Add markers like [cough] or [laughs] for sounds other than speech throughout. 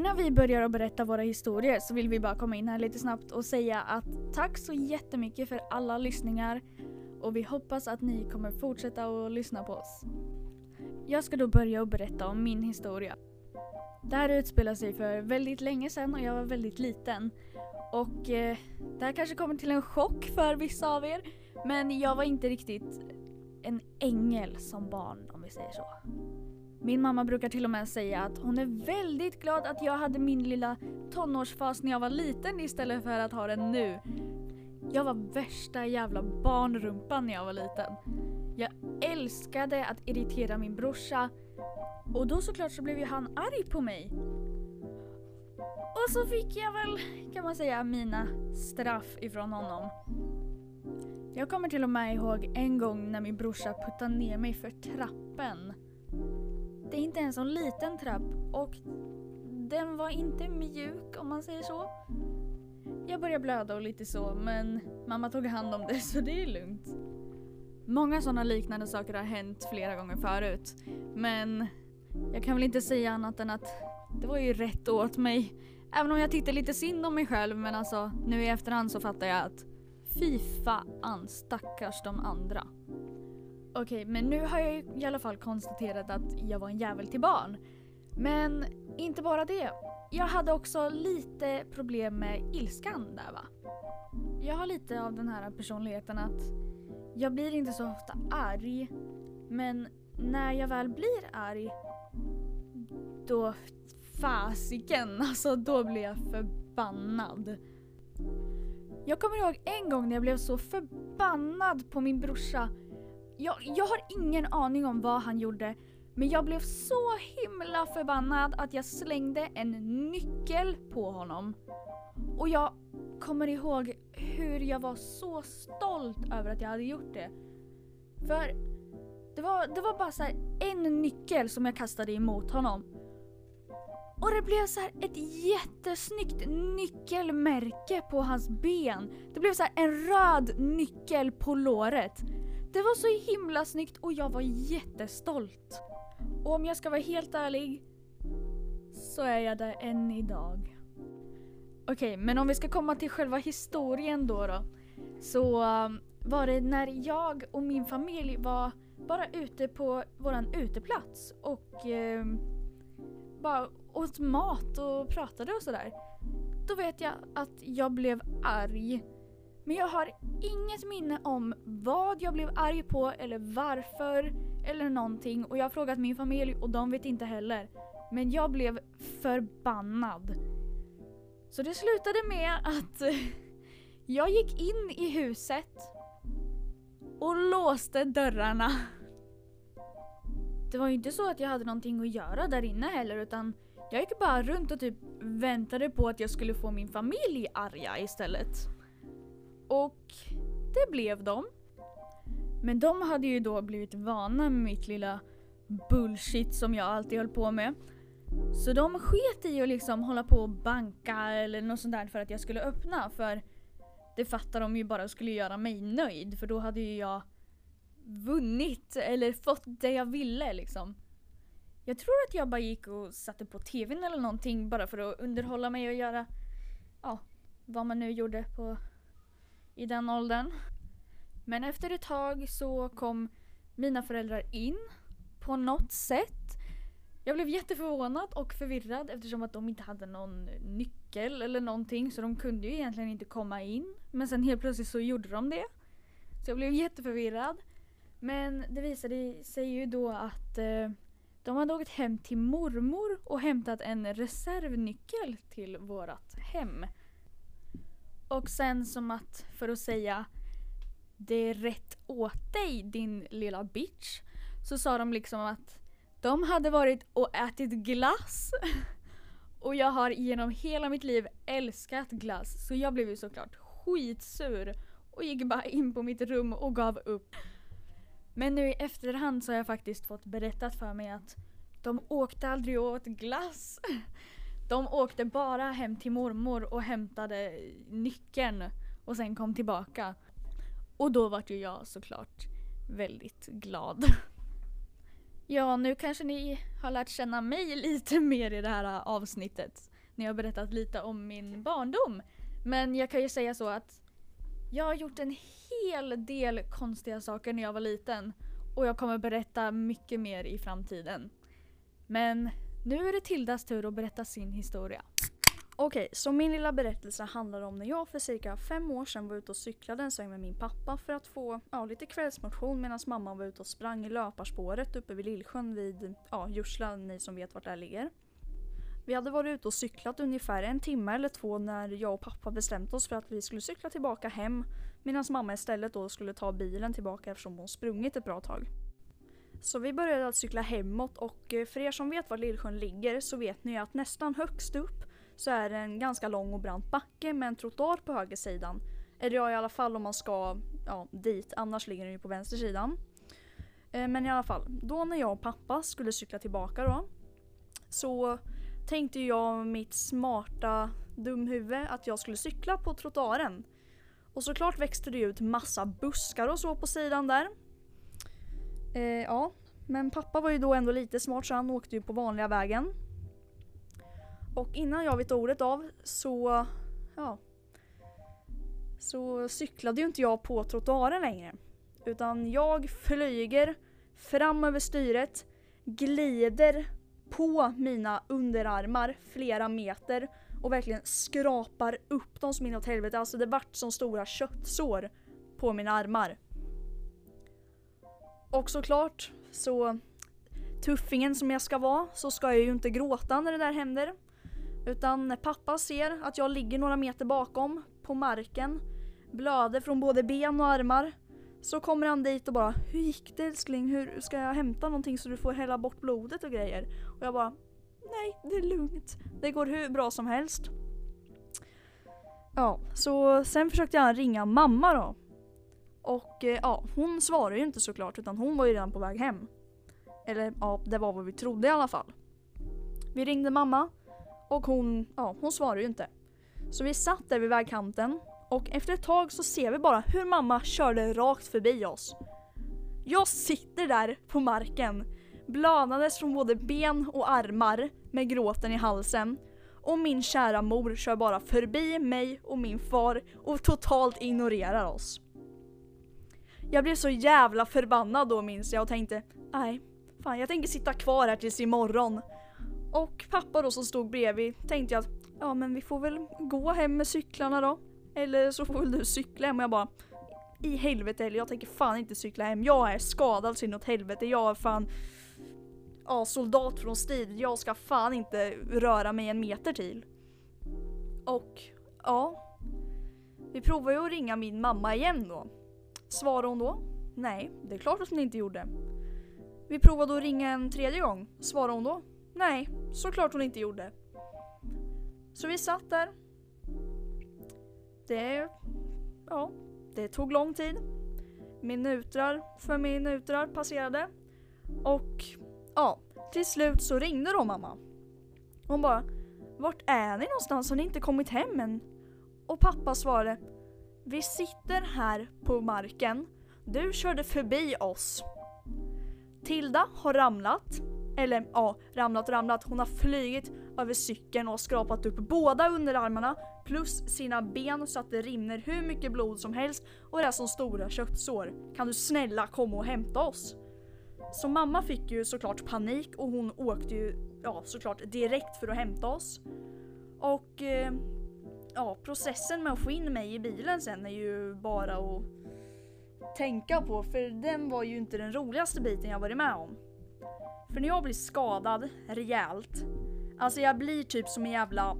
Innan vi börjar att berätta våra historier så vill vi bara komma in här lite snabbt och säga att tack så jättemycket för alla lyssningar och vi hoppas att ni kommer fortsätta att lyssna på oss. Jag ska då börja att berätta om min historia. Det här utspelar sig för väldigt länge sedan och jag var väldigt liten. Och eh, det här kanske kommer till en chock för vissa av er. Men jag var inte riktigt en ängel som barn om vi säger så. Min mamma brukar till och med säga att hon är väldigt glad att jag hade min lilla tonårsfas när jag var liten istället för att ha den nu. Jag var värsta jävla barnrumpan när jag var liten. Jag älskade att irritera min brorsa och då såklart så blev ju han arg på mig. Och så fick jag väl, kan man säga, mina straff ifrån honom. Jag kommer till och med ihåg en gång när min brorsa puttade ner mig för trappen. Det är inte ens en liten trapp och den var inte mjuk om man säger så. Jag började blöda och lite så men mamma tog hand om det [laughs] så det är lugnt. Många sådana liknande saker har hänt flera gånger förut. Men jag kan väl inte säga annat än att det var ju rätt åt mig. Även om jag tyckte lite synd om mig själv men alltså nu i efterhand så fattar jag att fy fan stackars de andra. Okej, men nu har jag i alla fall konstaterat att jag var en jävel till barn. Men inte bara det. Jag hade också lite problem med ilskan där va. Jag har lite av den här personligheten att jag blir inte så ofta arg. Men när jag väl blir arg då fasiken, [laughs] alltså då blir jag förbannad. Jag kommer ihåg en gång när jag blev så förbannad på min brorsa. Jag, jag har ingen aning om vad han gjorde men jag blev så himla förbannad att jag slängde en nyckel på honom. Och jag kommer ihåg hur jag var så stolt över att jag hade gjort det. För det var, det var bara så en nyckel som jag kastade emot honom. Och det blev så ett jättesnyggt nyckelmärke på hans ben. Det blev så en röd nyckel på låret. Det var så himla snyggt och jag var jättestolt. Och om jag ska vara helt ärlig så är jag där än idag. Okej, okay, men om vi ska komma till själva historien då då. Så um, var det när jag och min familj var bara ute på våran uteplats och eh, bara åt mat och pratade och sådär. Då vet jag att jag blev arg. Men jag har inget minne om vad jag blev arg på eller varför eller någonting och jag har frågat min familj och de vet inte heller. Men jag blev förbannad. Så det slutade med att [laughs] jag gick in i huset och låste dörrarna. Det var ju inte så att jag hade någonting att göra där inne heller utan jag gick bara runt och typ väntade på att jag skulle få min familj arga istället. Och det blev de. Men de hade ju då blivit vana med mitt lilla bullshit som jag alltid höll på med. Så de sket i att liksom hålla på och banka eller något sånt där för att jag skulle öppna för det fattar de ju bara skulle göra mig nöjd för då hade ju jag vunnit eller fått det jag ville liksom. Jag tror att jag bara gick och satte på tvn eller någonting bara för att underhålla mig och göra ja, vad man nu gjorde på i den åldern. Men efter ett tag så kom mina föräldrar in på något sätt. Jag blev jätteförvånad och förvirrad eftersom att de inte hade någon nyckel eller någonting så de kunde ju egentligen inte komma in. Men sen helt plötsligt så gjorde de det. Så jag blev jätteförvirrad. Men det visade sig ju då att eh, de hade åkt hem till mormor och hämtat en reservnyckel till vårat hem. Och sen som att, för att säga det är rätt åt dig din lilla bitch. Så sa de liksom att de hade varit och ätit glass. [laughs] och jag har genom hela mitt liv älskat glass så jag blev ju såklart skitsur och gick bara in på mitt rum och gav upp. Men nu i efterhand så har jag faktiskt fått berättat för mig att de åkte aldrig och åt glass. [laughs] De åkte bara hem till mormor och hämtade nyckeln och sen kom tillbaka. Och då vart ju jag såklart väldigt glad. Ja, nu kanske ni har lärt känna mig lite mer i det här avsnittet. när jag berättat lite om min barndom. Men jag kan ju säga så att jag har gjort en hel del konstiga saker när jag var liten och jag kommer berätta mycket mer i framtiden. Men nu är det Tildas tur att berätta sin historia. Okej, så min lilla berättelse handlar om när jag för cirka fem år sedan var ute och cyklade en sväng med min pappa för att få ja, lite kvällsmotion medan mamma var ute och sprang i löparspåret uppe vid Lillsjön vid ja, Jursla, ni som vet vart det här ligger. Vi hade varit ute och cyklat ungefär en timme eller två när jag och pappa bestämt oss för att vi skulle cykla tillbaka hem medan mamma istället då skulle ta bilen tillbaka eftersom hon sprungit ett bra tag. Så vi började att cykla hemåt och eh, för er som vet var Lillsjön ligger så vet ni att nästan högst upp så är det en ganska lång och brant backe med en trottoar på höger sidan. Eller ja, i alla fall om man ska ja, dit, annars ligger den ju på vänster sidan. Eh, men i alla fall, då när jag och pappa skulle cykla tillbaka då så tänkte jag mitt smarta dumhuvud att jag skulle cykla på trottoaren. Och såklart växte det ut massa buskar och så på sidan där. Eh, ja, men pappa var ju då ändå lite smart så han åkte ju på vanliga vägen. Och innan jag vet ordet av så, ja. Så cyklade ju inte jag på trottoaren längre. Utan jag flyger fram över styret, glider på mina underarmar flera meter och verkligen skrapar upp dem som inåt helvete. Alltså det vart som stora köttsår på mina armar. Och såklart så tuffingen som jag ska vara så ska jag ju inte gråta när det där händer. Utan när pappa ser att jag ligger några meter bakom på marken, blöder från både ben och armar, så kommer han dit och bara Hur gick det älskling? Hur ska jag hämta någonting så du får hälla bort blodet och grejer? Och jag bara Nej, det är lugnt. Det går hur bra som helst. Ja, så sen försökte jag ringa mamma då. Och eh, ja, hon svarade ju inte såklart utan hon var ju redan på väg hem. Eller ja, det var vad vi trodde i alla fall. Vi ringde mamma och hon, ja, hon svarade ju inte. Så vi satt där vid vägkanten och efter ett tag så ser vi bara hur mamma körde rakt förbi oss. Jag sitter där på marken, blödandes från både ben och armar med gråten i halsen och min kära mor kör bara förbi mig och min far och totalt ignorerar oss. Jag blev så jävla förbannad då minns jag och tänkte nej, fan jag tänker sitta kvar här tills imorgon. Och pappa då som stod bredvid tänkte jag att ja men vi får väl gå hem med cyklarna då. Eller så får väl du cykla hem och jag bara i helvete eller jag tänker fan inte cykla hem. Jag är skadad så inåt helvete. Jag är fan ja, soldat från strid. Jag ska fan inte röra mig en meter till. Och ja, vi provar ju att ringa min mamma igen då. Svarade hon då? Nej, det är klart att hon inte gjorde. Vi provade att ringa en tredje gång. Svarade hon då? Nej, såklart hon inte gjorde. Så vi satt där. Det... Ja, det tog lång tid. Minutrar för minutrar passerade. Och ja, till slut så ringde då mamma. Hon bara Vart är ni någonstans? Har ni inte kommit hem än? Och pappa svarade vi sitter här på marken. Du körde förbi oss. Tilda har ramlat. Eller ja, ramlat och ramlat. Hon har flygit över cykeln och skrapat upp båda underarmarna plus sina ben så att det rinner hur mycket blod som helst och det är som stora köttsår. Kan du snälla komma och hämta oss? Så mamma fick ju såklart panik och hon åkte ju ja, såklart direkt för att hämta oss. Och eh, ja, processen med att få in mig i bilen sen är ju bara att tänka på för den var ju inte den roligaste biten jag varit med om. För när jag blir skadad rejält, alltså jag blir typ som en jävla,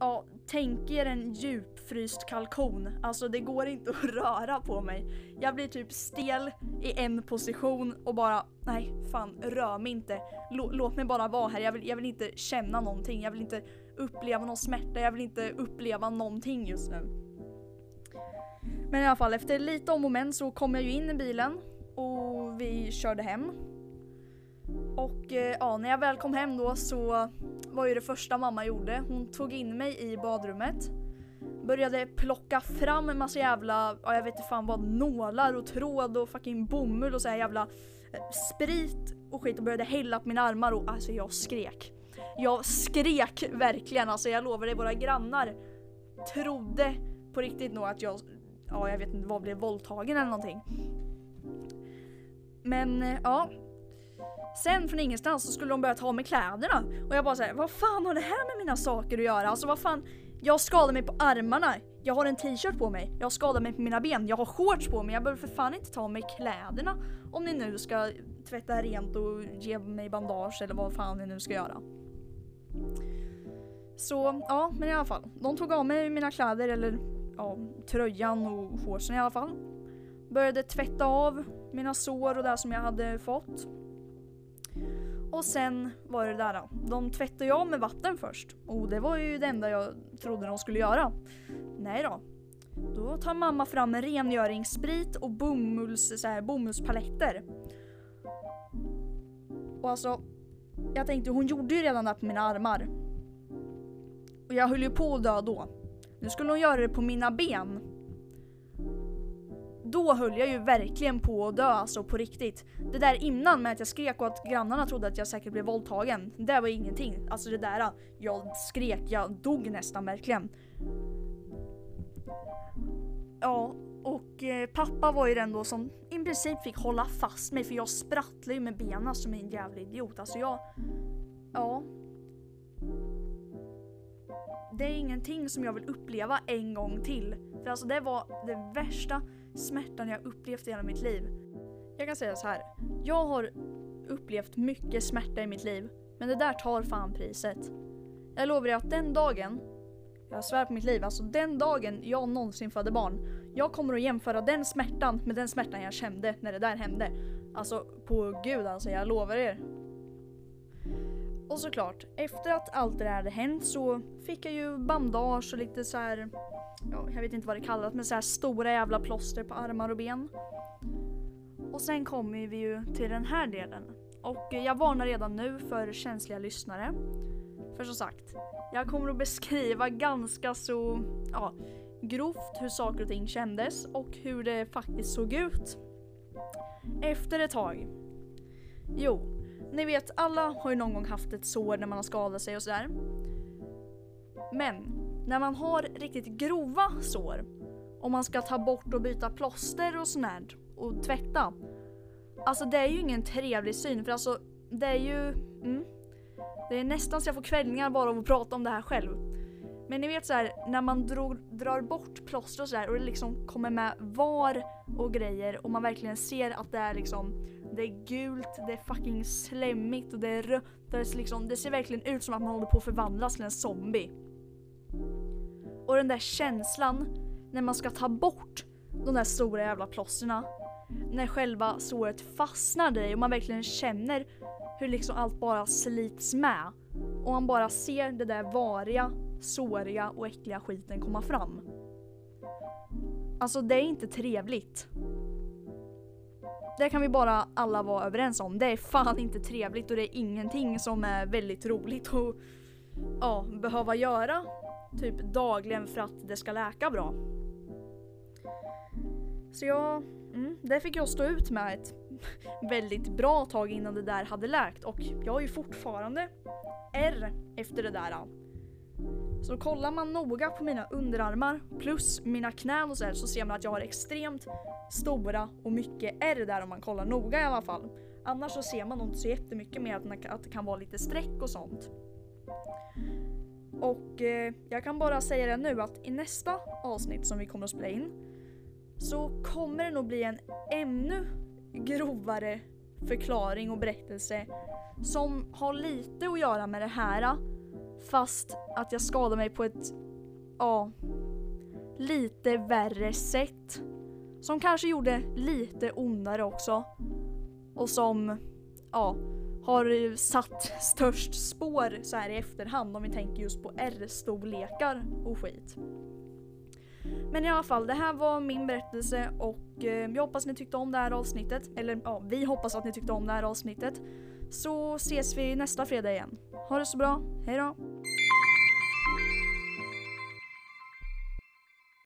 ja tänk er en djupfryst kalkon. Alltså det går inte att [laughs] röra på mig. Jag blir typ stel i en position och bara nej fan rör mig inte. L låt mig bara vara här. Jag vill, jag vill inte känna någonting. Jag vill inte uppleva någon smärta. Jag vill inte uppleva någonting just nu. Men i alla fall efter lite om och men så kom jag ju in i bilen och vi körde hem. Och eh, ja, när jag väl kom hem då så var ju det första mamma gjorde. Hon tog in mig i badrummet. Började plocka fram en massa jävla, ja jag vet inte fan vad, nålar och tråd och fucking bomull och så här jävla eh, sprit och skit och började hälla på mina armar och alltså jag skrek. Jag skrek verkligen, alltså jag lovar dig, våra grannar trodde på riktigt nog att jag, ja jag vet inte vad, blev våldtagen eller någonting. Men eh, ja. Sen från ingenstans så skulle de börja ta av mig kläderna och jag bara säger vad fan har det här med mina saker att göra? Alltså vad fan, jag skadar mig på armarna, jag har en t-shirt på mig, jag skadar mig på mina ben, jag har shorts på mig, jag behöver för fan inte ta av mig kläderna om ni nu ska tvätta rent och ge mig bandage eller vad fan ni nu ska göra. Så ja, men i alla fall. De tog av mig mina kläder, eller ja, tröjan och shortsen i alla fall. Började tvätta av mina sår och det som jag hade fått. Och sen var det där. De tvättade jag med vatten först. Och det var ju det enda jag trodde de skulle göra. Nej då. Då tar mamma fram en rengöringssprit och bomulls, så här, bomullspaletter. Och alltså, jag tänkte hon gjorde ju redan det på mina armar. Och jag höll ju på att dö då. Nu skulle hon göra det på mina ben. Då höll jag ju verkligen på att dö alltså på riktigt. Det där innan med att jag skrek och att grannarna trodde att jag säkert blev våldtagen. Det var ingenting. Alltså det där, jag skrek, jag dog nästan verkligen. Ja, och eh, pappa var ju den då som i princip fick hålla fast mig för jag sprattlade ju med benen som en jävla idiot. Alltså jag... Ja. Det är ingenting som jag vill uppleva en gång till. För alltså det var den värsta smärtan jag upplevt i hela mitt liv. Jag kan säga så här. Jag har upplevt mycket smärta i mitt liv. Men det där tar fan priset. Jag lovar dig att den dagen, jag svär på mitt liv, alltså den dagen jag någonsin födde barn. Jag kommer att jämföra den smärtan med den smärtan jag kände när det där hände. Alltså på gud alltså, jag lovar er. Och såklart, efter att allt det där hade hänt så fick jag ju bandage och lite så här, ja, jag vet inte vad det kallas, men så här stora jävla plåster på armar och ben. Och sen kommer vi ju till den här delen. Och jag varnar redan nu för känsliga lyssnare. För som sagt, jag kommer att beskriva ganska så ja, grovt hur saker och ting kändes och hur det faktiskt såg ut. Efter ett tag. Jo, ni vet alla har ju någon gång haft ett sår när man har skadat sig och sådär. Men när man har riktigt grova sår och man ska ta bort och byta plåster och sånt och tvätta. Alltså det är ju ingen trevlig syn för alltså det är ju... Mm, det är nästan så jag får kvällningar bara av att prata om det här själv. Men ni vet så här, när man drog, drar bort plåster och sådär och det liksom kommer med var och grejer och man verkligen ser att det är liksom det är gult, det är fucking slemmigt och det är rött. Det, liksom, det ser verkligen ut som att man håller på att förvandlas till en zombie. Och den där känslan när man ska ta bort de där stora jävla plåsterna. När själva såret fastnar i dig och man verkligen känner hur liksom allt bara slits med. Och man bara ser det där variga, såriga och äckliga skiten komma fram. Alltså det är inte trevligt. Det kan vi bara alla vara överens om. Det är fan inte trevligt och det är ingenting som är väldigt roligt att ja, behöva göra typ dagligen för att det ska läka bra. Så jag, mm, det fick jag stå ut med ett väldigt bra tag innan det där hade läkt och jag har ju fortfarande R efter det där. Så kollar man noga på mina underarmar plus mina knän och så, här, så ser man att jag har extremt stora och mycket R där om man kollar noga i alla fall. Annars så ser man nog inte så jättemycket mer att det kan vara lite streck och sånt. Och eh, jag kan bara säga det nu att i nästa avsnitt som vi kommer att spela in så kommer det nog bli en ännu grovare förklaring och berättelse som har lite att göra med det här fast att jag skadar mig på ett, ja, lite värre sätt. Som kanske gjorde lite ondare också. Och som, ja, har satt störst spår så här i efterhand om vi tänker just på R-storlekar och skit. Men i alla fall, det här var min berättelse och eh, jag hoppas ni tyckte om det här avsnittet. Eller ja, vi hoppas att ni tyckte om det här avsnittet. Så ses vi nästa fredag igen. Ha det så bra, hejdå!